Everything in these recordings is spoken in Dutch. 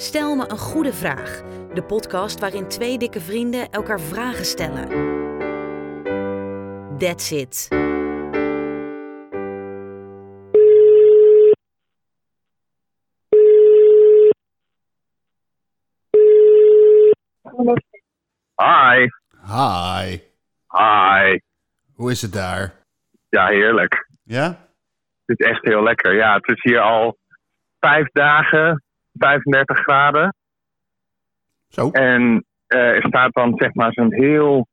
Stel me een goede vraag. De podcast waarin twee dikke vrienden elkaar vragen stellen. That's it. Hi. Hi. Hi. Hoe is het daar? Ja, heerlijk. Ja? Het is echt heel lekker. Ja, het is hier al vijf dagen, 35 graden. Zo. En eh, er staat dan zeg maar zo'n heel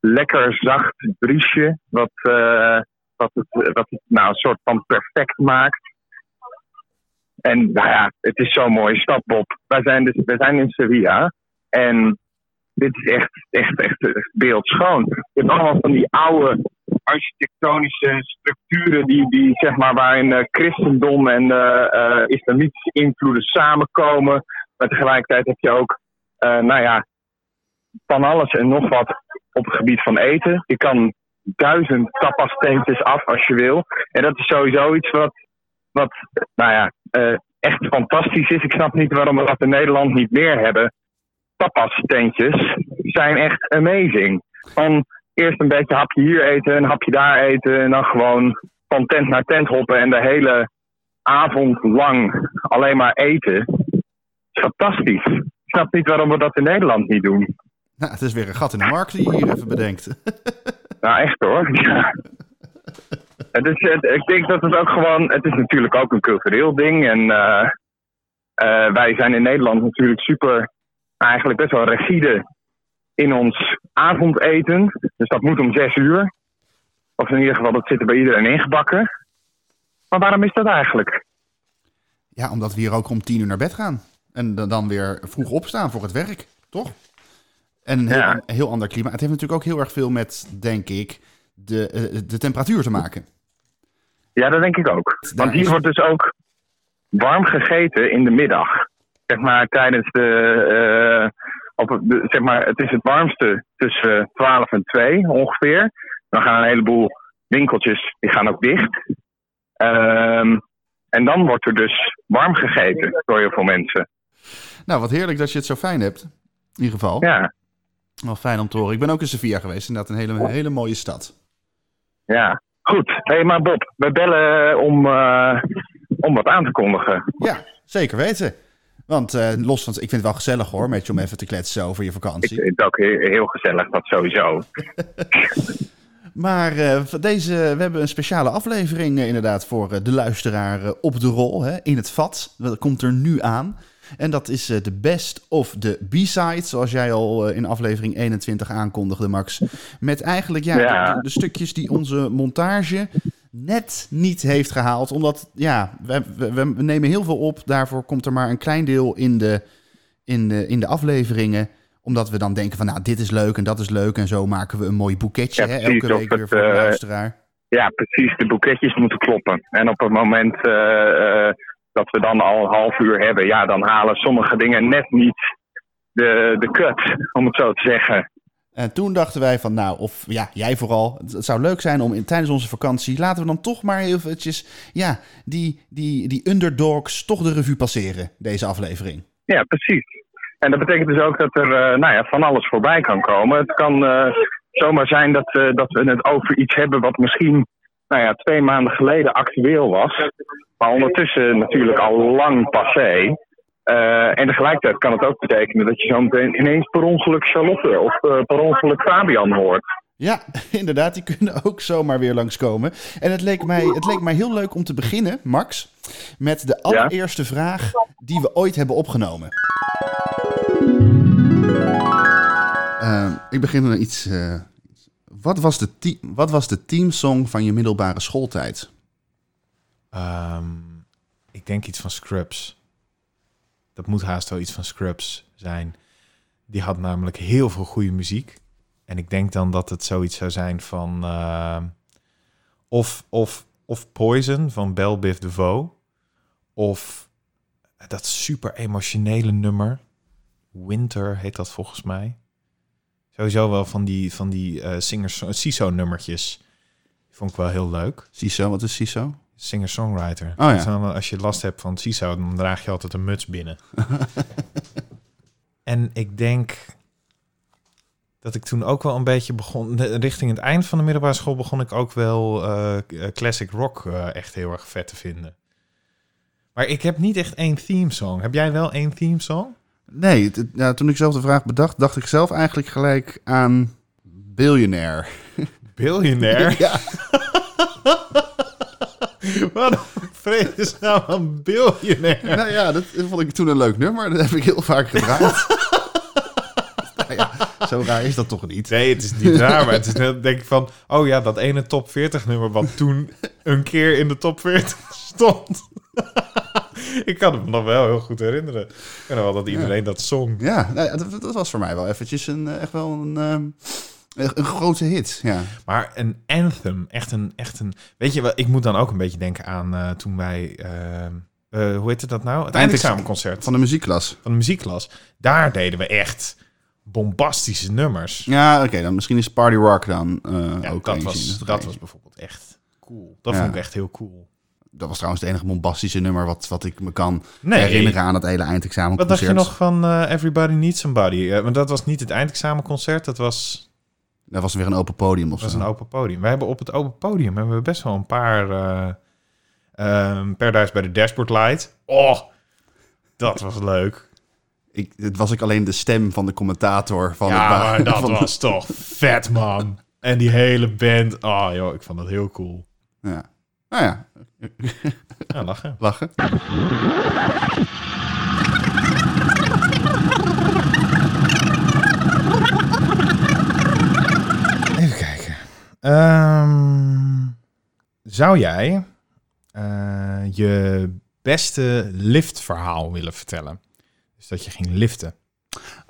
lekker zacht briesje. Wat, eh, wat, het, wat het nou een soort van perfect maakt. En nou ja, het is zo'n mooie stad, Bob. Wij zijn, dus, wij zijn in Sevilla. En dit is echt, echt, echt, echt beeldschoon. Je hebt allemaal van die oude architectonische structuren die, die zeg maar, waarin uh, christendom en uh, uh, islamitische invloeden samenkomen. Maar tegelijkertijd heb je ook, nou ja, van alles en nog wat op het gebied van eten. Je kan duizend tapas af als je wil. En dat is sowieso iets wat, wat nou ja, echt fantastisch is. Ik snap niet waarom we dat in Nederland niet meer hebben tapas tentjes zijn echt amazing. Van eerst een beetje hapje hier eten, een hapje daar eten en dan gewoon van tent naar tent hoppen en de hele avond lang alleen maar eten. Fantastisch. Ik snap niet waarom we dat in Nederland niet doen. Nou, het is weer een gat in de markt die je hier even bedenkt. nou, echt hoor. Ja. Het is, het, ik denk dat het ook gewoon, het is natuurlijk ook een cultureel ding. En uh, uh, wij zijn in Nederland natuurlijk super eigenlijk best wel rigide in ons avondeten. Dus dat moet om zes uur. Of in ieder geval, dat zit er bij iedereen ingebakken. Maar waarom is dat eigenlijk? Ja, omdat we hier ook om tien uur naar bed gaan. En dan weer vroeg opstaan voor het werk, toch? En een heel, ja. een heel ander klimaat. Het heeft natuurlijk ook heel erg veel met, denk ik, de, de temperatuur te maken. Ja, dat denk ik ook. Want hier wordt dus ook warm gegeten in de middag zeg maar, tijdens de, uh, op de, zeg maar, het is het warmste tussen 12 en 2 ongeveer. Dan gaan een heleboel winkeltjes, die gaan ook dicht. Um, en dan wordt er dus warm gegeten door heel veel mensen. Nou, wat heerlijk dat je het zo fijn hebt. In ieder geval. Ja. Wel fijn om te horen. Ik ben ook in Sevilla geweest. Inderdaad, een hele, hele mooie stad. Ja, goed. Hé, hey, maar Bob, we bellen om, uh, om wat aan te kondigen. Ja, zeker weten. Want uh, los van, ik vind het wel gezellig hoor, met je om even te kletsen over je vakantie. Ik vind het ook heel, heel gezellig, dat sowieso. maar uh, deze, we hebben een speciale aflevering uh, inderdaad voor de luisteraar op de rol, hè, in het vat. Dat komt er nu aan. En dat is de best of de B-side, zoals jij al in aflevering 21 aankondigde, Max. Met eigenlijk ja, ja. De, de, stukjes die onze montage net niet heeft gehaald. Omdat, ja, we, we, we, nemen heel veel op. Daarvoor komt er maar een klein deel in de, in, de, in de afleveringen. Omdat we dan denken van, nou, dit is leuk en dat is leuk. En zo maken we een mooi boeketje ja, hè, elke week weer voor de luisteraar. Ja, precies. De boeketjes moeten kloppen. En op het moment uh, uh, dat we dan al een half uur hebben... ja, dan halen sommige dingen net niet de, de cut, om het zo te zeggen. En toen dachten wij van, nou, of ja, jij vooral, het zou leuk zijn om in, tijdens onze vakantie, laten we dan toch maar eventjes, ja, die, die, die underdogs toch de revue passeren, deze aflevering. Ja, precies. En dat betekent dus ook dat er, uh, nou ja, van alles voorbij kan komen. Het kan uh, zomaar zijn dat, uh, dat we het over iets hebben wat misschien, nou ja, twee maanden geleden actueel was. Maar ondertussen natuurlijk al lang passé. Uh, en tegelijkertijd kan het ook betekenen dat je zo meteen ineens per ongeluk Charlotte of uh, per ongeluk Fabian hoort. Ja, inderdaad, die kunnen ook zomaar weer langskomen. En het leek mij, het leek mij heel leuk om te beginnen, Max, met de allereerste ja? vraag die we ooit hebben opgenomen. Uh, ik begin met iets. wat, was de wat was de teamsong van je middelbare schooltijd? Um, ik denk iets van Scrubs. Dat moet haast wel iets van Scrubs zijn. Die had namelijk heel veel goede muziek. En ik denk dan dat het zoiets zou zijn van... Uh, of, of, of Poison van Bell Biv DeVoe. Of dat super emotionele nummer. Winter heet dat volgens mij. Sowieso wel van die, van die uh, singers, CISO-nummertjes. Vond ik wel heel leuk. CISO, wat is CISO? Singer-songwriter. Oh ja. Dus dan, als je last hebt van CISO, dan draag je altijd een muts binnen. en ik denk dat ik toen ook wel een beetje begon... Richting het eind van de middelbare school begon ik ook wel eh, classic rock eh, echt heel erg vet te vinden. Maar ik heb niet echt één theme song. Heb jij wel één theme song? Nee, ja, toen ik zelf de vraag bedacht, dacht ik zelf eigenlijk gelijk aan Billionaire. Billionaire? Ja. Wat een vredesnaam een billionaire. nou ja, dat vond ik toen een leuk nummer. Dat heb ik heel vaak gedraaid. nou ja, zo raar is dat toch niet? Nee, het is niet raar, maar het is net denk ik van... Oh ja, dat ene top 40 nummer wat toen een keer in de top 40 stond. ik kan het me nog wel heel goed herinneren. Ik nog wel dat iedereen dat zong. Ja, nou ja dat, dat was voor mij wel eventjes een, eh, echt wel een, ehm, een, grote hit. Ja. Maar een anthem, echt een... Echt een weet je wel, ik moet dan ook een beetje denken aan eh, toen wij... eh, hoe heette dat nou? Het eindexamenconcert Van de muziekklas. van de muziekklas. Daar deden we echt bombastische nummers. Ja, oké, dan misschien is Party Rock dan eh, Ja, ook dat, was, dat was bijvoorbeeld echt cool. Dat Ja. vond ik echt heel cool. Dat was trouwens het enige bombastische nummer wat, wat ik me kan Nee. herinneren aan het hele Wat eindexamenconcert. dacht je nog van Everybody Needs Somebody? Want dat was niet het eindexamenconcert, dat was, Dat was weer een open podium of was zo. een open podium. Wij hebben op het open podium hebben we best wel een paar eh ehm Paradise bij de Dashboard Light. Oh, dat was leuk. Ik, het was ik alleen de stem van de commentator van ja, het maar dat was toch vet, man. En die hele band, oh joh, ik vond dat heel cool. Ja. Nou ja, Ja, lachen. lachen. Even Ehm, zou jij eh, je beste liftverhaal willen vertellen? Dus dat je ging liften.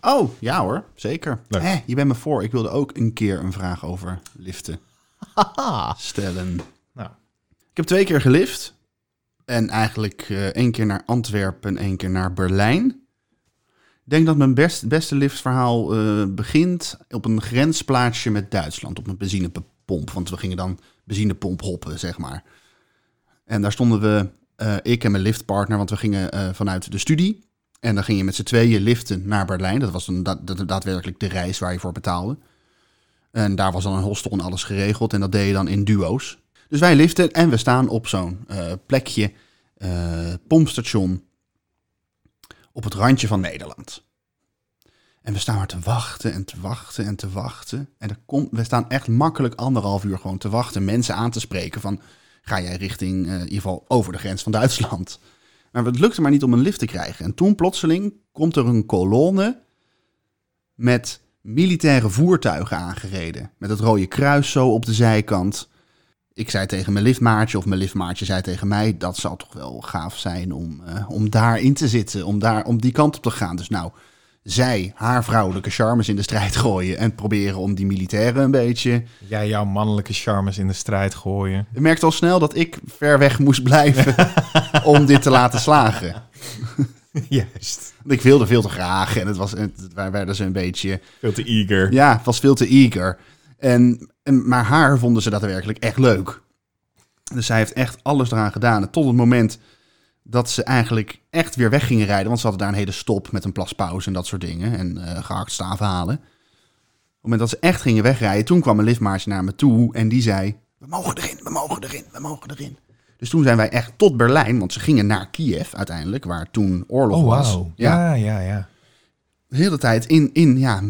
Oh, ja hoor, zeker. Leuk. Hé, je bent me voor. Ik wilde ook een keer een vraag over liften stellen. Nou. Ik heb twee keer gelift. En eigenlijk eh, één keer naar Antwerpen en één keer naar Berlijn. Ik denk dat mijn best, beste liftverhaal eh, begint op een grensplaatsje met Duitsland. Op een benzinepomp. Want we gingen dan benzinepomp hoppen, zeg maar. En daar stonden we, eh, ik en mijn liftpartner, want we gingen eh, vanuit de studie. En dan ging je met z'n tweeën liften naar Berlijn. Dat was een, da- da- daadwerkelijk de reis waar je voor betaalde. En daar was dan een hostel en alles geregeld. En dat deed je dan in duo's. Dus wij liften en we staan op zo'n eh, plekje, pompstation, op het randje van Nederland. En we staan maar te wachten en te wachten en te wachten. En er komt, we staan echt makkelijk anderhalf uur gewoon te wachten. Mensen aan te spreken van, ga jij richting, eh, in ieder geval over de grens van Duitsland. Maar het lukte maar niet om een lift te krijgen. En toen plotseling komt er een kolonne met militaire voertuigen aangereden. Met het rode kruis zo op de zijkant. Ik zei tegen mijn liftmaatje, of mijn liftmaatje zei tegen mij... dat zou toch wel gaaf zijn om, eh, om daarin te zitten, om, daar, om die kant op te gaan. Dus nou, zij haar vrouwelijke charmes in de strijd gooien... en proberen om die militairen een beetje... Jij jouw mannelijke charmes in de strijd gooien. Je merkte al snel dat ik ver weg moest blijven om dit te laten slagen. Juist. Want Ik wilde veel te graag en het was, het, wij werden ze een beetje... Veel te eager. Ja, het was veel te eager. En, en, maar haar vonden ze daadwerkelijk echt leuk. Dus zij heeft echt alles eraan gedaan. En tot het moment dat ze eigenlijk echt weer weg gingen rijden. Want ze hadden daar een hele stop met een plaspauze en dat soort dingen. En eh gehakt staven halen. Op het moment dat ze echt gingen wegrijden, toen kwam een liftmaatje naar me toe. En die zei, we mogen erin, we mogen erin, we mogen erin. Dus toen zijn wij echt tot Berlijn, want ze gingen naar Kiev uiteindelijk, waar toen oorlog Oh, was. wauw. Ja, ja, ja. de hele tijd in, in ja,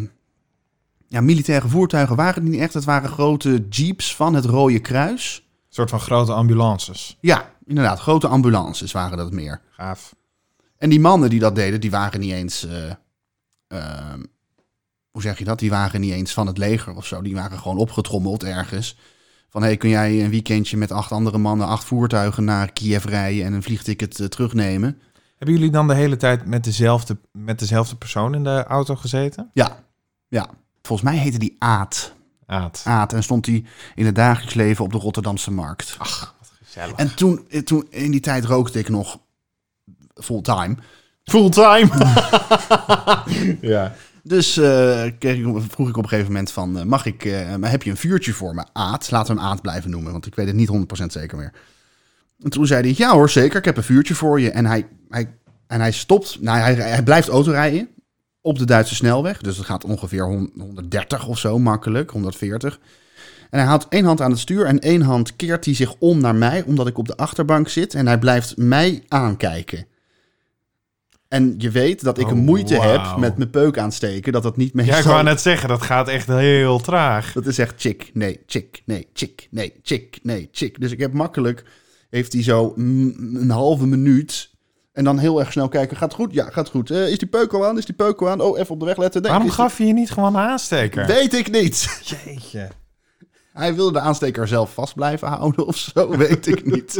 ja, militaire voertuigen waren het niet echt. Het waren grote jeeps van het Rode Kruis. Een soort van grote ambulances. Ja, inderdaad, grote ambulances waren dat meer. Gaaf. En die mannen die dat deden, die waren niet eens... eh, ehm, hoe zeg je dat? Die waren niet eens van het leger of zo. Die waren gewoon opgetrommeld ergens. Van, hey, kun jij een weekendje met acht andere mannen, acht voertuigen naar Kiev rijden en een vliegticket eh, terugnemen? Hebben jullie dan de hele tijd met dezelfde, met dezelfde persoon in de auto gezeten? Ja, ja. Volgens mij heette die Aad. Aad. Aad en stond hij in het dagelijks leven op de Rotterdamse markt. Ach, En toen, eh, toen, in die tijd rookte ik nog fulltime. Fulltime! ja. dus eh, kreeg ik, vroeg ik op een gegeven moment van, eh, mag ik, maar heb je een vuurtje voor me? Aad, laten we hem Aad blijven noemen, want ik weet het niet 100% zeker meer. En toen zei hij, ja hoor, zeker, ik heb een vuurtje voor je. En hij, hij, en hij stopt, nou, hij, hij blijft autorijden op de Duitse snelweg. Dus het gaat ongeveer hon- 130 of zo, makkelijk, 140. En hij houdt één hand aan het stuur en één hand keert hij zich om naar mij, omdat ik op de achterbank zit. En hij blijft mij aankijken. En je weet dat ik Oh, een moeite heb met mijn peuk aansteken, dat dat niet meestal... Ja, ik wou net zeggen, dat gaat echt heel traag. Dat is echt chick, nee, chick, nee, chick, nee, chick, nee, chick. Dus ik heb makkelijk, heeft hij zo een halve minuut en dan heel erg snel kijken. Gaat het goed? Ja, gaat goed. Eh, is die peuk al aan? Is die peuk al aan? Oh, even op de weg letten. Nee, Waarom is die- gaf je je niet gewoon een aansteker? Weet ik niet. Jeetje. Hij wilde de aansteker zelf vast blijven houden of zo, weet ik niet.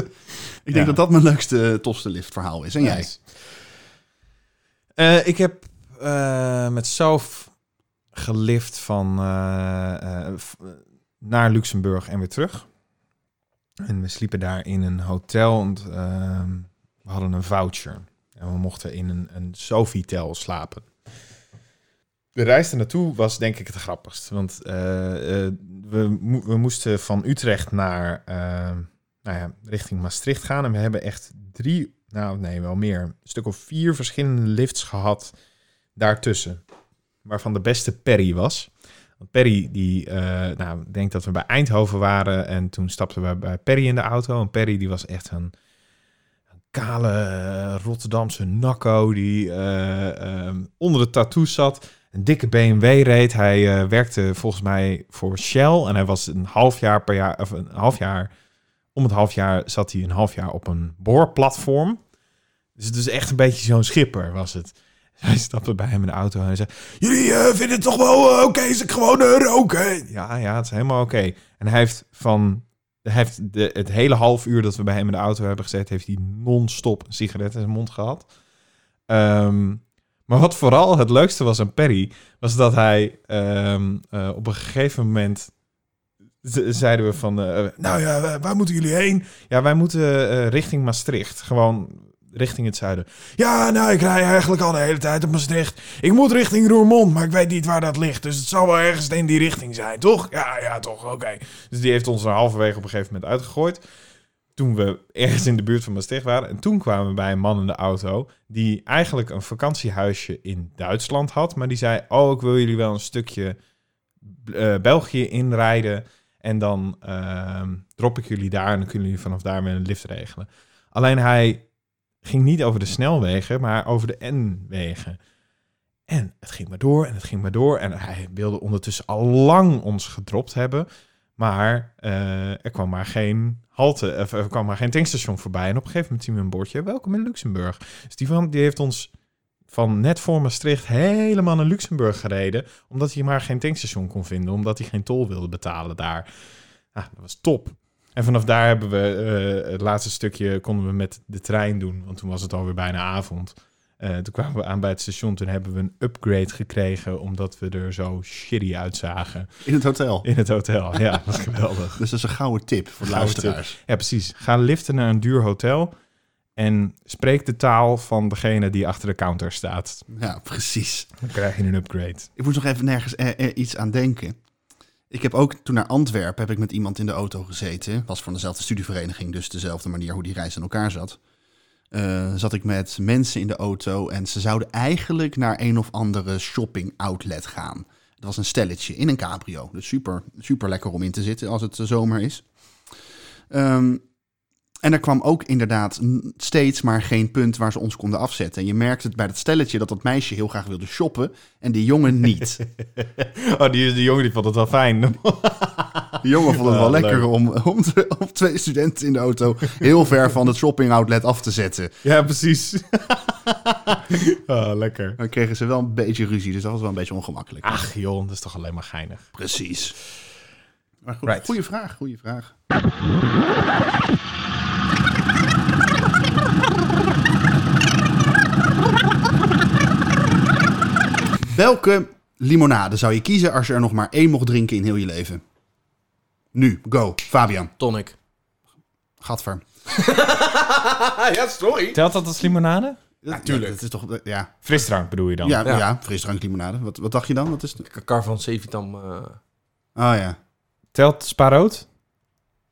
Ik denk Ja. dat dat mijn leukste tostenlift verhaal is. En jij? Eh, ik heb eh, met Sof gelift van eh, eh, naar Luxemburg en weer terug. En we sliepen daar in een hotel. Ehm, we hadden een voucher. En we mochten in een, een Sofitel slapen. De reis er naartoe was denk ik het grappigst. Want eh, eh, we, we moesten van Utrecht naar eh, nou ja, richting Maastricht gaan. En we hebben echt drie, nou nee, wel meer, een stuk of vier verschillende lifts gehad daartussen. Waarvan de beste Perry was. Want Perry, die, eh, nou, ik denk dat we bij Eindhoven waren. En toen stapten we bij Perry in de auto. En Perry, die was echt een, kale eh, Rotterdamse nakko. Die onder de tattoos zat. Een dikke BMW reed. Hij eh, werkte volgens mij voor Shell. En hij was een half jaar per jaar, of een half jaar om het half jaar zat hij een half jaar op een boorplatform. Dus het is echt een beetje zo'n schipper was het. Hij stapte bij hem in de auto en hij zei... Jullie eh, vinden het toch wel eh, oké als ik gewoon eh, roken? Ja, ja, het is helemaal oké. En hij heeft van... Heeft de, het hele half uur dat we bij hem in de auto hebben gezeten... heeft hij non-stop sigaret in zijn mond gehad. Ehm, maar wat vooral het leukste was aan Perry... was dat hij ehm, eh, op een gegeven moment... zeiden we van... eh, nou ja, waar- waar moeten jullie heen? Ja, wij moeten eh, richting Maastricht. Gewoon richting het zuiden. Ja, nou, ik rij eigenlijk al de hele tijd op Maastricht. Ik moet richting Roermond, maar ik weet niet waar dat ligt. Dus het zal wel ergens in die richting zijn, toch? Ja, ja, toch, oké. Dus die heeft ons er halverwege op een gegeven moment uitgegooid. Toen we ergens in de buurt van Maastricht waren. En toen kwamen we bij een man in de auto... die eigenlijk een vakantiehuisje in Duitsland had. Maar die zei, oh, ik wil jullie wel een stukje eh, België inrijden... En dan ehm, drop ik jullie daar en dan kunnen jullie vanaf daar weer een lift regelen. Alleen hij ging niet over de snelwegen, maar over de N-wegen. En het ging maar door en het ging maar door. En hij wilde ondertussen al lang ons gedropt hebben. Maar eh, er kwam maar geen halte, er kwam maar geen tankstation voorbij. En op een gegeven moment zien we een bordje, welkom in Luxemburg. Dus die heeft ons van net voor Maastricht helemaal naar Luxemburg gereden. Omdat hij maar geen tankstation kon vinden, omdat hij geen tol wilde betalen daar. Ah, dat was top. En vanaf daar hebben we eh, het laatste stukje konden we met de trein doen, want toen was het alweer bijna avond. Eh, toen kwamen we aan bij het station, toen hebben we een upgrade gekregen omdat we er zo shitty uitzagen In het hotel. in het hotel. Ja, dat was geweldig. Dus dat is een gouden tip voor Gouden luisteraars. Ja, precies. Ga liften naar een duur hotel en spreek de taal van degene die achter de counter staat. Ja, precies. Dan krijg je een upgrade. Ik moest nog even nergens eh, iets aan denken. Ik heb ook toen naar Antwerpen heb ik met iemand in de auto gezeten. Was van dezelfde studievereniging, dus dezelfde manier hoe die reis in elkaar zat. Eh, zat ik met mensen in de auto en ze zouden eigenlijk naar een of andere shopping outlet gaan. Het was een stelletje in een cabrio. Dus super, super lekker om in te zitten als het eh, zomer is. Ehm, en er kwam ook inderdaad steeds maar geen punt waar ze ons konden afzetten. En je merkte het bij dat stelletje dat dat meisje heel graag wilde shoppen en die jongen niet. Oh, die, die jongen die vond het wel fijn. Die jongen vond het wel Ah, lekker leuk. om, om, te- om twee studenten in de auto heel ver van het shopping outlet af te zetten. ja, precies. oh, lekker. Dan kregen ze wel een beetje ruzie, dus dat was wel een beetje ongemakkelijk. Ach joh, dat is toch alleen maar geinig. Precies. Maar goed, Right. goede vraag, goede vraag. Welke limonade zou je kiezen als je er nog maar één mocht drinken in heel je leven? Nu, go. Fabian. Tonic. Gadver. ja, sorry. Telt dat als limonade? Natuurlijk. dat is toch, ja. Frisdrank bedoel je dan? Ja, ja. Ja. frisdrank limonade. Wat, wat dacht je dan? Wat is het? Kakar van Sevitam. eh Oh ja. Telt sparoot?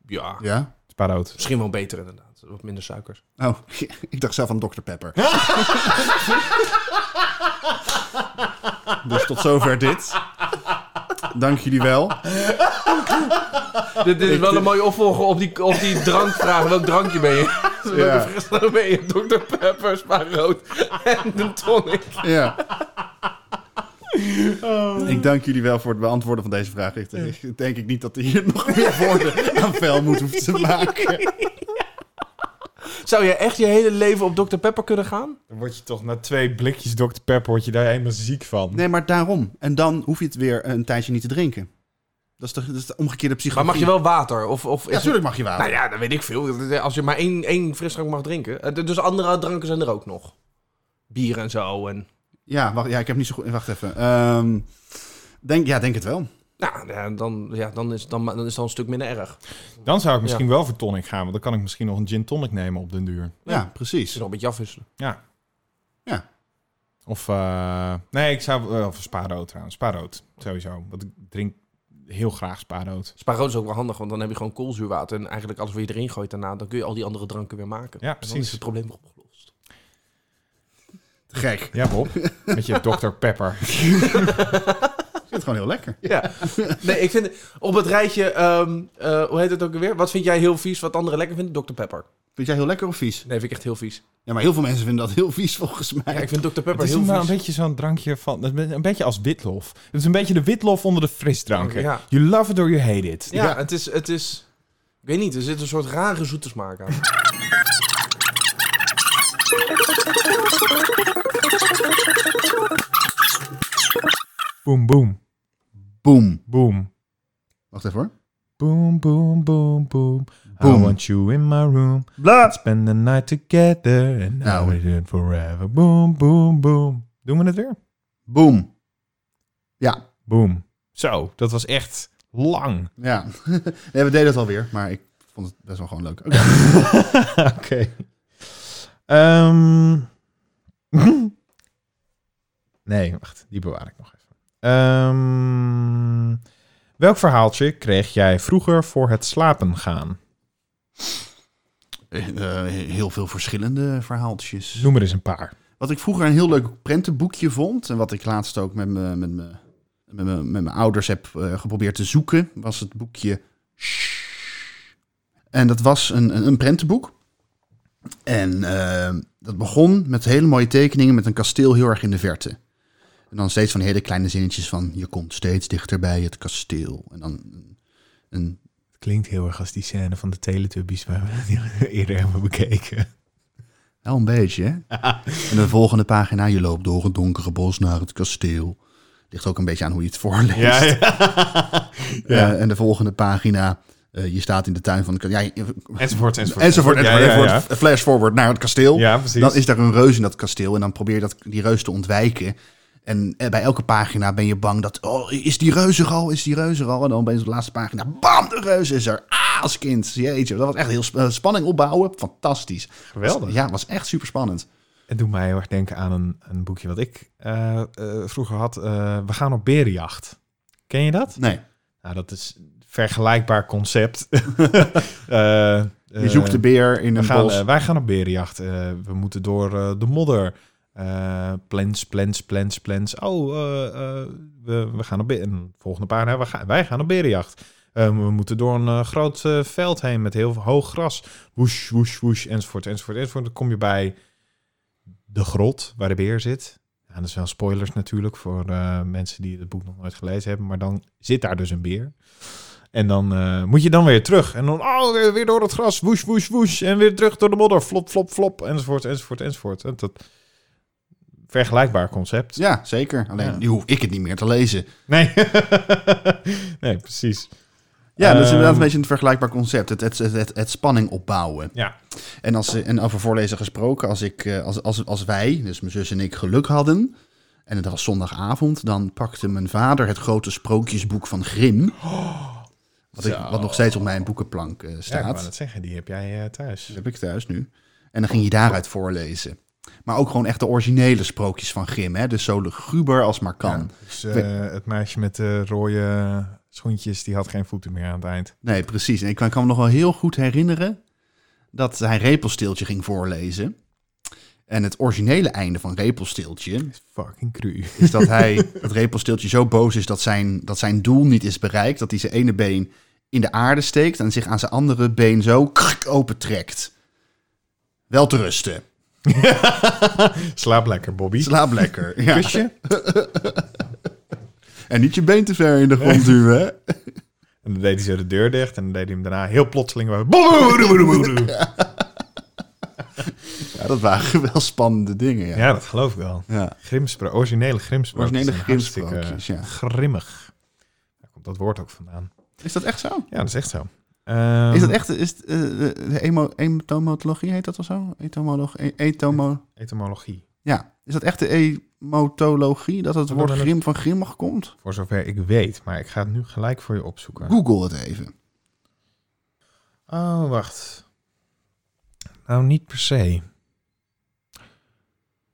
ja, Ja. Sparoot. misschien wel beter inderdaad. Wat minder suikers. Oh, ik dacht zelf aan Dr. Pepper. dus tot zover dit. Dank jullie wel. dit, dit is wel een mooie opvolger op die, op die drankvraag. Welk drankje ben je? Welke Ja. frisdrank ben je? Dr. Pepper, Spa rood en een tonic. Ja. Ik dank jullie wel voor het beantwoorden van deze vraag. Ik, ik denk ik niet dat er hier nog meer woorden aan vuil moet hoeven te maken. Zou je echt je hele leven op Dr. Pepper kunnen gaan? Dan word je toch na twee blikjes Dr. Pepper word je daar helemaal ziek van. Nee, maar daarom. En dan hoef je het weer een tijdje niet te drinken. Dat is de, dat is de omgekeerde Maar psychologie. mag je wel water? Of, of Ja, natuurlijk mag je water. Nou ja, dat weet ik veel. Als je maar één, één frisdrank mag drinken. Eh, Dus andere dranken zijn er ook nog. Bier en zo. En... Ja, wacht, ja, ik heb niet zo goed... Wacht even. Ehm, denk, ja, denk het wel. Nou, ja, dan, ja, dan, is, dan, dan is het al een stuk minder erg. Dan zou ik misschien wel voor tonic gaan, want dan kan ik misschien nog een gin tonic nemen op den duur. Ja, Ja. precies. Nog een beetje afwisselen. Ja. Ja. Of, eh, nee, ik zou, uh, of spaarrood trouwens. Spaarrood, sowieso. Want ik drink heel graag spaarrood. Spaarrood is ook wel handig, want dan heb je gewoon koolzuurwater. En eigenlijk alles wat je erin gooit daarna, dan kun je al die andere dranken weer maken. Ja, En dan precies. is het probleem opgelost. Te gek. Ja, Bob. Met je Dr. Pepper. Ik vind het gewoon heel lekker. Ja. Nee, ik vind op het rijtje, ehm, eh, hoe heet het ook alweer? Wat vind jij heel vies, wat anderen lekker vinden? Dr. Pepper. Vind jij heel lekker of vies? Nee, vind ik echt heel vies. Ja, maar heel veel mensen vinden dat heel vies volgens mij. Ja, ik vind Dr. Pepper Het is heel wel een vies. beetje zo'n drankje van... Een beetje als witlof. Het is een beetje de witlof onder de frisdranken. Ja. You love it or you hate it. Ja, Ja. Het, is, het is... Ik weet niet, er zit een soort rare zoete smaak aan. Boom, boom, Boom. boom. Wacht even hoor. Boom, boom, boom, boom. Boom. I want you in my room. Bla. Spend the night together. And now Nou. it forever. Boom, boom, boom. Doen we het weer? Boom. Ja. Boom. Zo, dat was echt lang. Ja. nee, we deden het alweer, maar ik vond het best wel gewoon leuk. Oké. Oké. Ehm. nee, wacht. Die bewaar ik nog even. Ehm, welk verhaaltje kreeg jij vroeger voor het slapen gaan? Eh, heel veel verschillende verhaaltjes. Noem er eens een paar. Wat ik vroeger een heel leuk prentenboekje vond... en wat ik laatst ook met mijn met me, met me, met mijn ouders heb eh, geprobeerd te zoeken... was het boekje... Shh. En dat was een, een, een prentenboek. En eh, dat begon met hele mooie tekeningen... met een kasteel heel erg in de verte. En dan steeds van hele kleine zinnetjes van... je komt steeds dichter bij het kasteel. En dan een, klinkt heel erg als die scène van de Teletubbies waar we eerder hebben bekeken. Wel een beetje, hè? en de volgende pagina, je loopt door het donkere bos naar het kasteel. Ligt ook een beetje aan hoe je het voorleest. Ja, ja. ja. Eh, en de volgende pagina, eh, je staat in de tuin van het kasteel. Ja, Enzovoort, enzovoort. enzovoort, enzovoort, ja, ja. enzovoort. Flash forward naar het kasteel. Ja, precies. Dan is daar een reus in dat kasteel en dan probeer je dat, die reus te ontwijken. En eh, bij elke pagina ben je bang dat, oh, is die reus er al? Is die reus er al? En dan opeens op de laatste pagina, bam, de reus is er. Ah, als kind. Jeetje, dat was echt heel sp- eh, spanning opbouwen. Fantastisch. Geweldig. Ja, was echt super spannend. Het doet mij heel erg denken aan een, een boekje wat ik eh, vroeger had. We gaan op berenjacht. Ken je dat? Nee. Nou, dat is een vergelijkbaar concept. Je zoekt de beer in een gaan, bos. wij gaan op berenjacht. We moeten door de modder. Eh plens, plens, plens, plens. Oh, eh, eh, we, we gaan op berenjacht. Volgende pagina, we gaan, wij gaan op berenjacht. We moeten door een groot veld heen met heel hoog gras. Woesh, woesh, woesh, enzovoort, enzovoort, enzovoort. Dan kom je bij de grot waar de beer zit. Ja, dat is wel spoilers natuurlijk voor mensen die het boek nog nooit gelezen hebben. Maar dan zit daar dus een beer. En dan moet je dan weer terug. En dan oh, weer, door het gras. Woesh, woesh, woesh. En weer terug door de modder. Flop, flop, flop. Enzovoort, enzovoort, enzovoort. En dat vergelijkbaar concept. Ja, zeker. Alleen Ja. nu hoef ik het niet meer te lezen. Nee. nee, precies. Ja, dus Ehm, inderdaad een beetje een vergelijkbaar concept. Het, het, het, het, spanning opbouwen. Ja. En, als, en over voorlezen gesproken, als, ik, eh, als, als, als wij, dus mijn zus en ik, geluk hadden... en het was zondagavond, dan pakte mijn vader het grote sprookjesboek van Grimm... Wat, ik, wat nog steeds op mijn boekenplank eh, Ja, ik staat. wou net zeggen, die heb jij eh, thuis. Dat heb ik thuis nu. En dan ging je daaruit voorlezen. Maar ook gewoon echt de originele sprookjes van Grimm. Hè? Dus zo luguber als maar kan. Ja, dus eh, het meisje met de rode schoentjes, die had geen voeten meer aan het eind. Nee, precies. En ik kan, kan me nog wel heel goed herinneren dat hij Repelsteeltje ging voorlezen. En het originele einde van Repelsteeltje Fucking cru. is dat hij, dat Repelsteeltje zo boos is dat zijn, dat zijn doel niet is bereikt. Dat hij zijn ene been in de aarde steekt en zich aan zijn andere been zo opentrekt. Wel te rusten. Slaap lekker, Bobby. Slaap lekker. Ja. Kusje. En niet je been te ver in de grond duwen, hè? En dan deed hij zo de deur dicht en dan deed hij hem daarna heel plotseling... Ja, dat waren wel spannende dingen, ja. Ja, dat geloof ik wel. ja. Grimspro originele grimsprookjes. Originele grimsprookjes, ja. Grimmig. Daar komt dat woord ook vandaan. Is dat echt zo? Ja, dat is echt zo. Ehm, Is dat echt, is het, eh, de, emo, heet dat of zo? E- etomo, Etymologie. ja. Is dat echt de emotologie, dat het woord grim van grimmig komt? Voor zover ik weet. Maar ik ga het nu gelijk voor je opzoeken. Google het even. Oh, wacht. Nou, niet per se.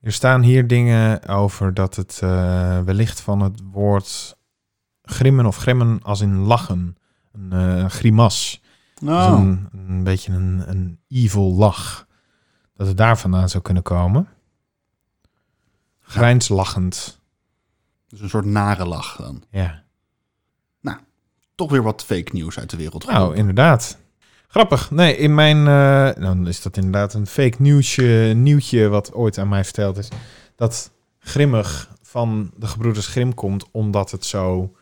Er staan hier dingen over dat het eh, wellicht van het woord grimmen of grimmen als in lachen. Een eh, grimas. Dus Oh, een, een beetje een, een evil lach. Dat het daar vandaan zou kunnen komen. Grijnslachend. dus een soort nare lach dan. Ja. Toch weer wat fake nieuws uit de wereld. Nou, inderdaad. Grappig. Nee, in mijn... eh, dan is dat inderdaad een fake nieuwsje, nieuwtje wat ooit aan mij verteld is. Dat grimmig van de gebroeders Grim komt omdat het zo...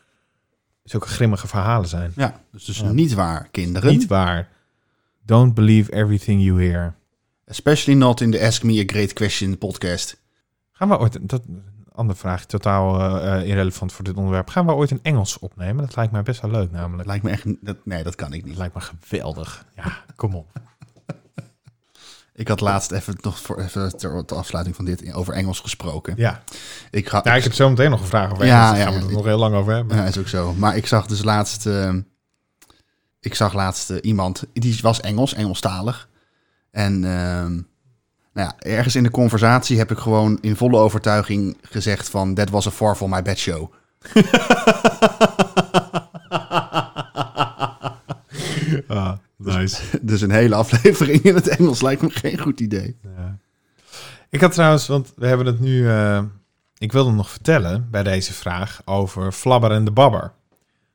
Zulke grimmige verhalen zijn. Ja, dus, dus Ja. niet waar, kinderen. Niet waar. Don't believe everything you hear. Especially not in the Ask Me a Great Question podcast. Gaan we ooit... Dat, andere vraag, totaal eh, eh, irrelevant voor dit onderwerp. Gaan we ooit een Engels opnemen? Dat lijkt mij best wel leuk namelijk. lijkt me echt... Dat, nee, dat kan ik Dat niet. lijkt me geweldig. Ja, kom op. Ik had laatst even nog voor even ter, ter afsluiting van dit over Engels gesproken. Ja. Ik ga, ja, ik heb zo meteen nog een vraag over Ja, Engels. Daar ja, gaan we het ja. nog heel lang over hebben. Ja, is ook zo. Maar ik zag dus laatst... eh, ik zag laatst eh, iemand, die was Engels, Engelstalig. En ehm, nou ja, ergens in de conversatie heb ik gewoon in volle overtuiging gezegd van... That was a far from my bed show. Ah, nice. Dus een hele aflevering in het Engels lijkt me geen goed idee. Ja. Ik had trouwens, want we hebben het nu... eh, ik wilde nog vertellen bij deze vraag over Flabber en de Babber.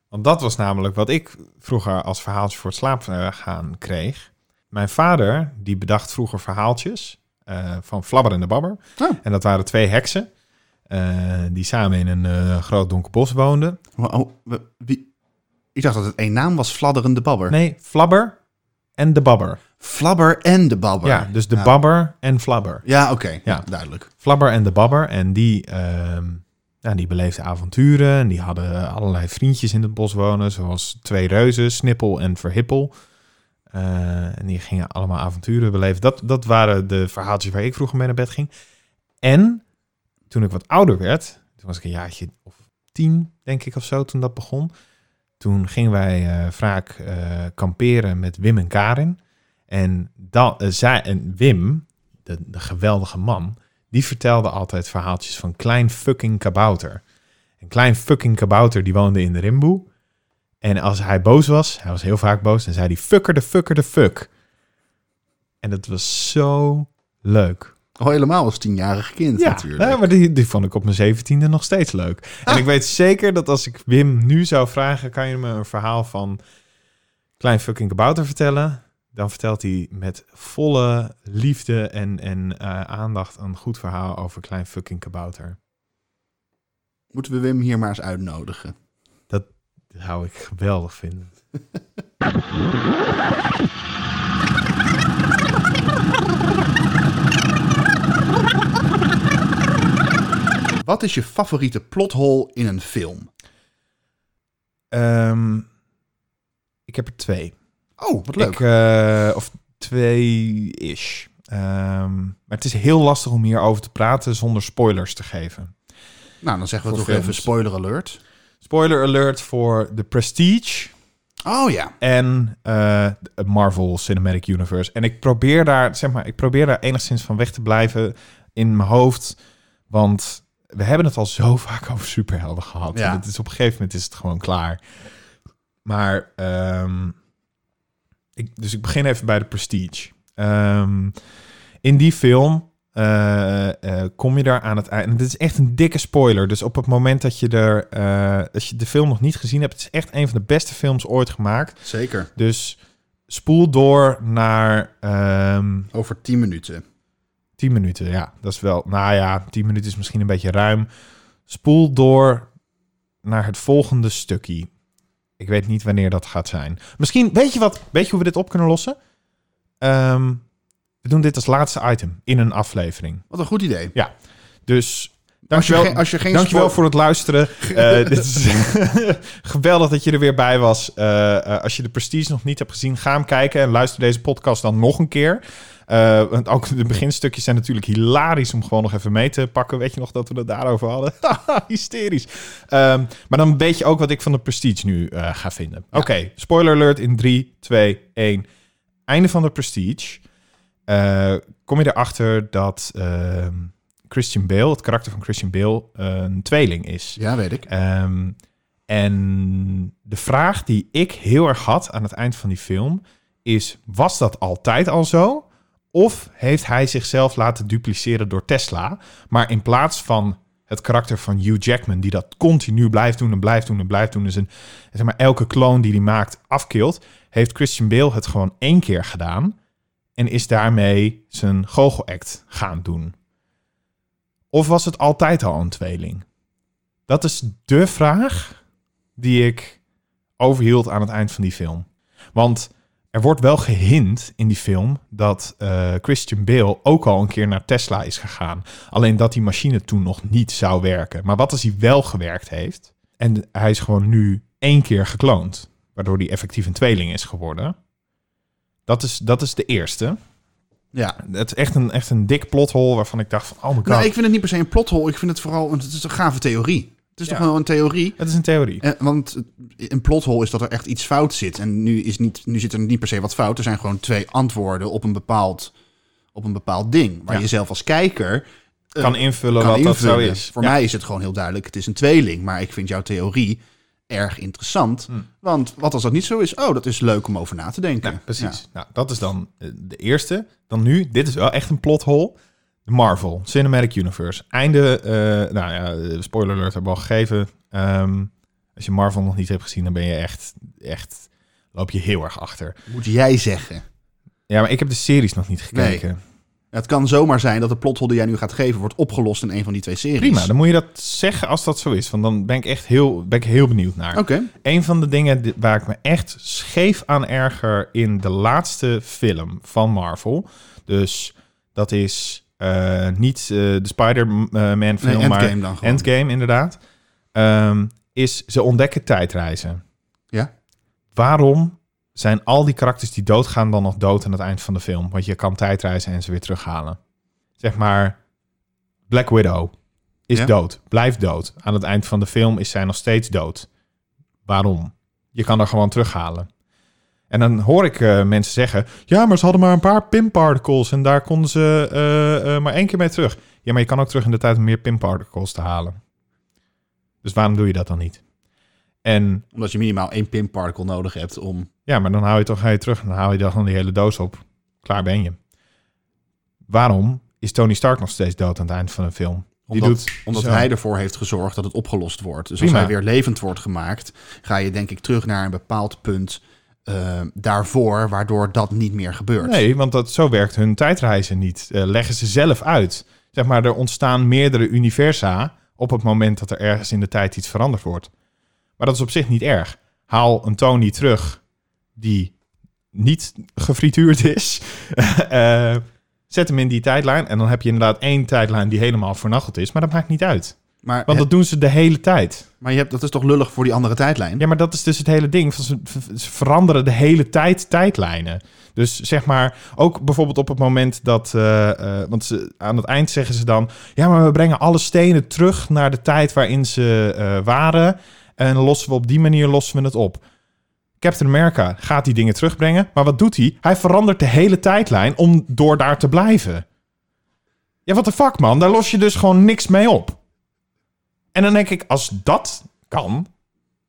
Want dat was namelijk wat ik vroeger als verhaaltje voor het slapen gaan kreeg. Mijn vader, die bedacht vroeger verhaaltjes eh, van Flabber en de Babber. Oh. En dat waren twee heksen eh, die samen in een groot donker bos woonden. Maar, oh, wie? Ik dacht dat het één naam was, Fladderende Babber. Nee, Flabber en de Babber. Flabber en de Babber. Ja, dus de Ja. Babber en Flabber. Ja, oké. Ja, Ja. duidelijk. Flabber en de Babber. En die, ja, die beleefden avonturen. En die hadden allerlei vriendjes in het bos wonen. Zoals twee reuzen, Snippel en Verhippel. Eh, en die gingen allemaal avonturen beleven. Dat, dat waren de verhaaltjes waar ik vroeger mee naar bed ging. En toen ik wat ouder werd, toen was ik een jaartje of tien, denk ik, of zo, toen dat begon. Toen gingen wij eh, vaak eh, kamperen met Wim en Karin. En, dan, eh, zij, en Wim, de, geweldige man, die vertelde altijd verhaaltjes van Klein fucking Kabouter. Een klein fucking kabouter die woonde in de Rimboe. En als hij boos was, hij was heel vaak boos, dan zei hij fucker de fucker de fuck. En dat was zo leuk. Al helemaal als tienjarig kind Ja, natuurlijk. nou, maar die, die vond ik op mijn zeventiende nog steeds leuk. En ik weet zeker dat als ik Wim nu zou vragen... kan je me een verhaal van Klein fucking kabouter vertellen... dan vertelt hij met volle liefde en, en eh, aandacht... een goed verhaal over Klein fucking kabouter. Moeten we Wim hier maar eens uitnodigen. Dat zou ik geweldig vinden. Wat is je favoriete plothole in een film? Ehm, ik heb er twee. Oh, wat leuk. Ik, eh, of twee-ish. Ehm, maar het is heel lastig om hierover te praten zonder spoilers te geven. nou, dan zeggen we toch even spoiler alert. Spoiler alert voor The Prestige Oh ja. en het Marvel Cinematic Universe. En ik probeer daar, zeg maar, ik probeer daar enigszins van weg te blijven in mijn hoofd, want we hebben het al zo vaak over superhelden gehad. Ja. En het is op een gegeven moment is het gewoon klaar. Maar, ehm, ik, dus ik begin even bij The Prestige. Ehm, in die film eh, eh, kom je daar aan het eind. En dit is echt een dikke spoiler. Dus op het moment dat je, er, eh, als je de film nog niet gezien hebt, het is echt een van de beste films ooit gemaakt. Zeker. Dus spoel door naar ehm Over 10 minuten. 10 minuten. Ja, dat is wel. Nou ja, 10 minuten is misschien een beetje ruim. Spoel door naar het volgende stukje. Ik weet niet wanneer dat gaat zijn. Misschien, weet je wat? Weet je hoe we dit op kunnen lossen? Ehm, we doen dit als laatste item in een aflevering. Wat een goed idee. Dus Als je, dankjewel, als je geen dankjewel voor het luisteren. Eh, dit is geweldig dat je er weer bij was. Eh, eh, als je de Prestige nog niet hebt gezien, ga hem kijken en luister deze podcast dan nog een keer. Want ook de beginstukjes zijn natuurlijk hilarisch om gewoon nog even mee te pakken. Weet je nog dat we het daarover hadden? Hysterisch. Ehm, maar dan weet je ook wat ik van de Prestige nu ga vinden. Oké, spoiler alert in 3, 2, 1. Einde van de Prestige. Kom je erachter dat ehm, Christian Bale, het karakter van Christian Bale, een tweeling is. Ja, weet ik. Ehm, en de vraag die ik heel erg had aan het eind van die film is: was dat altijd al zo? Of heeft hij zichzelf laten dupliceren door Tesla? Maar in plaats van het karakter van Hugh Jackman, die dat continu blijft doen en blijft doen en blijft doen, dus een, zeg maar, elke kloon die hij maakt afkilt, heeft Christian Bale het gewoon één keer gedaan en is daarmee zijn goochelact gaan doen. Of was het altijd al een tweeling? Dat is de vraag die ik overhield aan het eind van die film. Want er wordt wel gehint in die film dat eh, Christian Bale ook al een keer naar Tesla is gegaan. Alleen dat die machine toen nog niet zou werken. Maar wat als hij wel gewerkt heeft en hij is gewoon nu één keer gekloond, waardoor hij effectief een tweeling is geworden. Dat is, dat is de eerste. Ja. Het is echt een, echt een dik plothol waarvan ik dacht van, oh my god. Nou, ik vind het niet per se een plothol. Ik vind het vooral... Het is een gave theorie. Het is Ja. toch wel een theorie? Het is een theorie. Eh, want een plothol is dat er echt iets fout zit. En nu, is niet, nu zit er niet per se wat fout. Er zijn gewoon twee antwoorden op een bepaald, op een bepaald ding. Waar Ja. je zelf als kijker eh, kan invullen kan wat dat zo is. Voor Ja. mij is het gewoon heel duidelijk. Het is een tweeling. Maar ik vind jouw theorie erg interessant. Hm. Want wat als dat niet zo is? Oh, dat is leuk om over na te denken. Nou, precies. Nou, dat is dan eh, de eerste. Dan nu, dit is wel echt een plothole. De Marvel Cinematic Universe. Einde, eh, nou ja, eh, spoiler alert hebben we al gegeven. Ehm, als je Marvel nog niet hebt gezien, dan ben je echt, echt, loop je heel erg achter. Moet jij zeggen. Ja, maar ik heb de series nog niet gekeken. Het kan zomaar zijn dat de plothol die jij nu gaat geven... wordt opgelost in een van die twee series. Prima, dan moet je dat zeggen als dat zo is. Want dan ben ik echt heel, ben ik heel benieuwd naar. Oké. Een van de dingen di- waar ik me echt scheef aan erger in de laatste film van Marvel. Dus dat is eh, niet eh, de Spider-Man film, Nee, maar dan. Endgame inderdaad. Ehm, is ze ontdekken tijdreizen. Ja. Waarom zijn al die karakters die doodgaan dan nog dood aan het eind van de film? Want je kan tijdreizen en ze weer terughalen. Zeg maar, Black Widow is Ja. dood, blijft dood. Aan het eind van de film is zij nog steeds dood. Waarom? Je kan er gewoon terughalen. En dan hoor ik eh, mensen zeggen: ja, maar ze hadden maar een paar pin-particles en daar konden ze eh, eh, maar één keer mee terug. Ja, maar je kan ook terug in de tijd om meer pin-particles te halen. Dus waarom doe je dat dan niet? En Omdat je minimaal één pinparticle nodig hebt om... ja, maar dan hou je toch ga je terug en dan haal je dan die hele doos op. Klaar ben je. Waarom is Tony Stark nog steeds dood aan het eind van een film? Die Omdat, doet omdat zo. hij ervoor heeft gezorgd dat het opgelost wordt. Dus Prima. als hij weer levend wordt gemaakt, ga je denk ik terug naar een bepaald punt eh, daarvoor, waardoor dat niet meer gebeurt. Nee, want dat, zo werkt hun tijdreizen niet. Eh, leggen ze zelf uit. Zeg maar, er ontstaan meerdere universa op het moment dat er ergens in de tijd iets veranderd wordt. Maar dat is op zich niet erg. Haal een Tony terug die niet gefrituurd is. Eh, zet hem in die tijdlijn en dan heb je inderdaad één tijdlijn die helemaal vernacheld is. Maar dat maakt niet uit. Maar, Want dat doen ze de hele tijd. maar je hebt, dat is toch lullig voor die andere tijdlijn? Ja, maar dat is dus het hele ding. Ze, ze veranderen de hele tijd tijdlijnen. Dus zeg maar, ook bijvoorbeeld op het moment dat... eh, eh, want ze, aan het eind zeggen ze dan... Ja, maar we brengen alle stenen terug naar de tijd waarin ze waren. En lossen we op die manier lossen we het op. Captain America gaat die dingen terugbrengen. Maar wat doet hij? Hij verandert de hele tijdlijn om door daar te blijven. Ja, wat de fuck man? Daar los je dus gewoon niks mee op. En dan denk ik, als dat kan,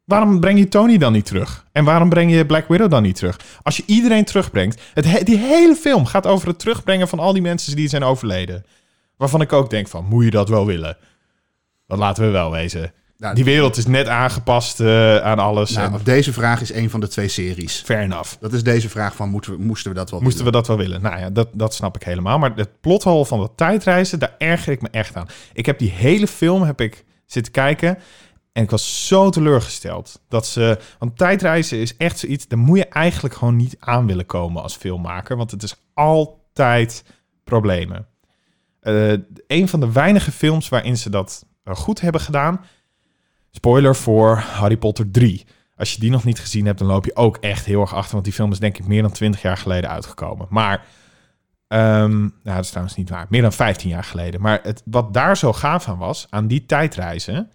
Waarom breng je Tony dan niet terug? En waarom breng je Black Widow dan niet terug? Als je iedereen terugbrengt... Het he- die hele film gaat over het terugbrengen van al die mensen die zijn overleden. Waarvan ik ook denk van, moet je dat wel willen? Dat laten we wel wezen. Nou, Die wereld is net aangepast eh, aan alles. Nou, en deze vraag is een van de twee series. fair enough. Dat is deze vraag van, moeten we, moesten we dat wel Moesten we dat wel willen? Nou ja, dat, dat snap ik helemaal. Maar het plothol van dat tijdreizen, daar erger ik me echt aan. Ik heb die hele film heb ik zitten kijken en ik was zo teleurgesteld. Dat ze, want tijdreizen is echt zoiets, daar moet je eigenlijk gewoon niet aan willen komen als filmmaker. Want het is altijd problemen. Eh, een van de weinige films waarin ze dat eh, goed hebben gedaan. Spoiler voor Harry Potter 3. Als je die nog niet gezien hebt, dan loop je ook echt heel erg achter. Want die film is denk ik meer dan 20 jaar geleden uitgekomen. Maar, ehm, nou, dat is trouwens niet waar. Meer dan 15 jaar geleden. Maar het, wat daar zo gaaf aan was, aan die tijdreizen,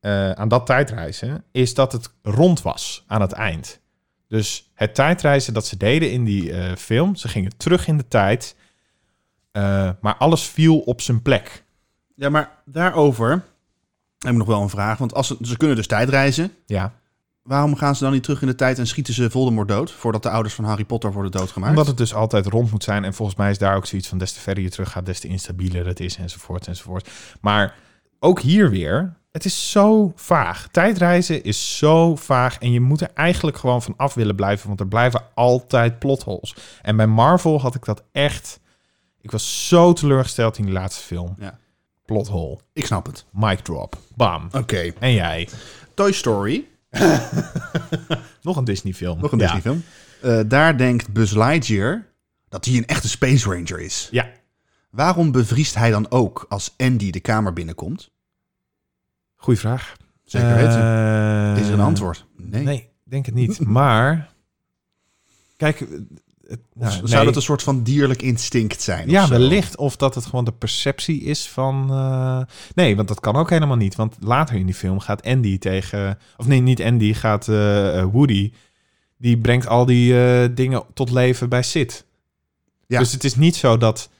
eh, aan dat tijdreizen, is dat het rond was aan het eind. Dus het tijdreizen dat ze deden in die eh, film, ze gingen terug in de tijd, eh, maar alles viel op zijn plek. Ja, maar daarover heb ik nog wel een vraag. Want als ze, ze kunnen dus tijdreizen. Ja, Waarom gaan ze dan niet terug in de tijd en schieten ze Voldemort dood? Voordat de ouders van Harry Potter worden doodgemaakt? Omdat het dus altijd rond moet zijn. En volgens mij is daar ook zoiets van... des te verder je terug gaat, des te instabieler het is, enzovoort, enzovoort. Maar ook hier weer... Het is zo vaag. Tijdreizen is zo vaag. En je moet er eigenlijk gewoon van af willen blijven. Want er blijven altijd plotholes. En bij Marvel had ik dat echt... Ik was zo teleurgesteld in die laatste film. Ja. Plothole. Ik snap het. Mic drop. Bam. Oké. En jij? Toy Story, Nog een Disney film. nog een Ja. Disney-film. Eh, daar denkt Buzz Lightyear dat hij een echte Space Ranger is. Ja. Waarom bevriest hij dan ook als Andy de kamer binnenkomt? Goeie vraag. Zeker weten. Eh, Is er een antwoord? Nee. Nee, denk het niet. Maar, kijk, het- nou, zou nee. dat een soort van dierlijk instinct zijn? ja, wellicht. Of dat het gewoon de perceptie is van... eh, Nee, want dat kan ook helemaal niet. Want later in die film gaat Andy tegen... Of nee, niet Andy, gaat eh, eh, Woody... Die brengt al die dingen tot leven bij Sid. Ja. Dus het is niet zo dat,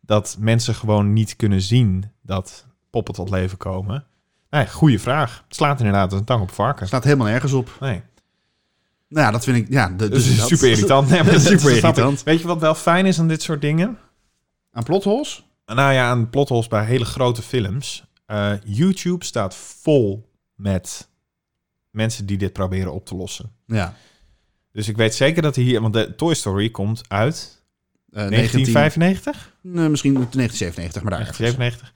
dat mensen gewoon niet kunnen zien... dat poppen tot leven komen. Nee, goede vraag. Het slaat inderdaad een tang op varken. Staat helemaal nergens op. Nee. Nou ja, dat vind ik... Ja, de, Dus dus is super irritant. Nee, dat- Super dat ik. irritant. Weet je wat wel fijn is aan dit soort dingen? Aan plotholes? Nou ja, aan plotholes bij hele grote films. Eh, YouTube staat vol met mensen die dit proberen op te lossen. Ja. Dus ik weet zeker dat hij hier... Want de Toy Story komt uit Eh, 1995? Nee, misschien 1997, maar daar. ergens. 1997.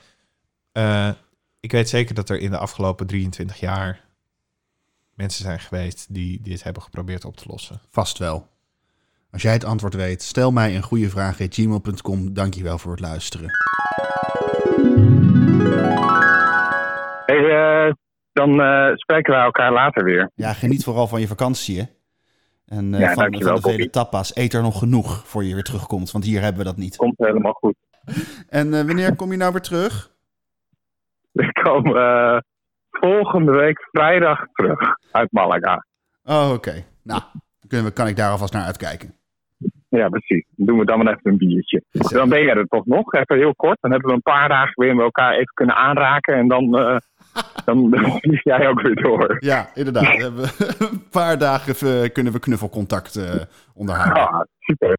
Eh, ik weet zeker dat er in de afgelopen 23 jaar mensen zijn geweest die dit hebben geprobeerd op te lossen. Vast wel. Als jij het antwoord weet, stel mij een goede vraag. gmail.com. Dankjewel voor het luisteren. Hey, eh, dan eh, spreken we elkaar later weer. Ja, geniet vooral van je vakantie. Hè? En eh, Ja, van, dankjewel, van de vele Bobby. tapas. Eet er nog genoeg voor je weer terugkomt. Want hier hebben we dat niet. Komt helemaal goed. En eh, wanneer kom je nou weer terug? Ik kom eh, volgende week vrijdag terug uit Malaga. Oh, oké. Nou, dan kunnen we, kan ik daar alvast naar uitkijken. Ja, precies. Dan doen we dan maar even een biertje. Dan ben jij er toch nog, even heel kort. Dan hebben we een paar dagen weer met elkaar even kunnen aanraken. En dan, eh dan, dan vlieg jij ook weer door. Ja, inderdaad. We hebben een paar dagen eh, kunnen we knuffelcontact eh, onderhouden. Ah, super.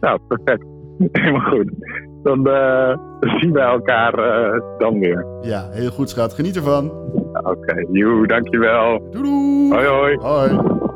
nou, perfect. Helemaal goed. Dan eh, zien we elkaar eh, dan weer. Ja, heel goed schat. Geniet ervan. Oké, joe, dankjewel. Doei doei. Hoi hoi. Hoi.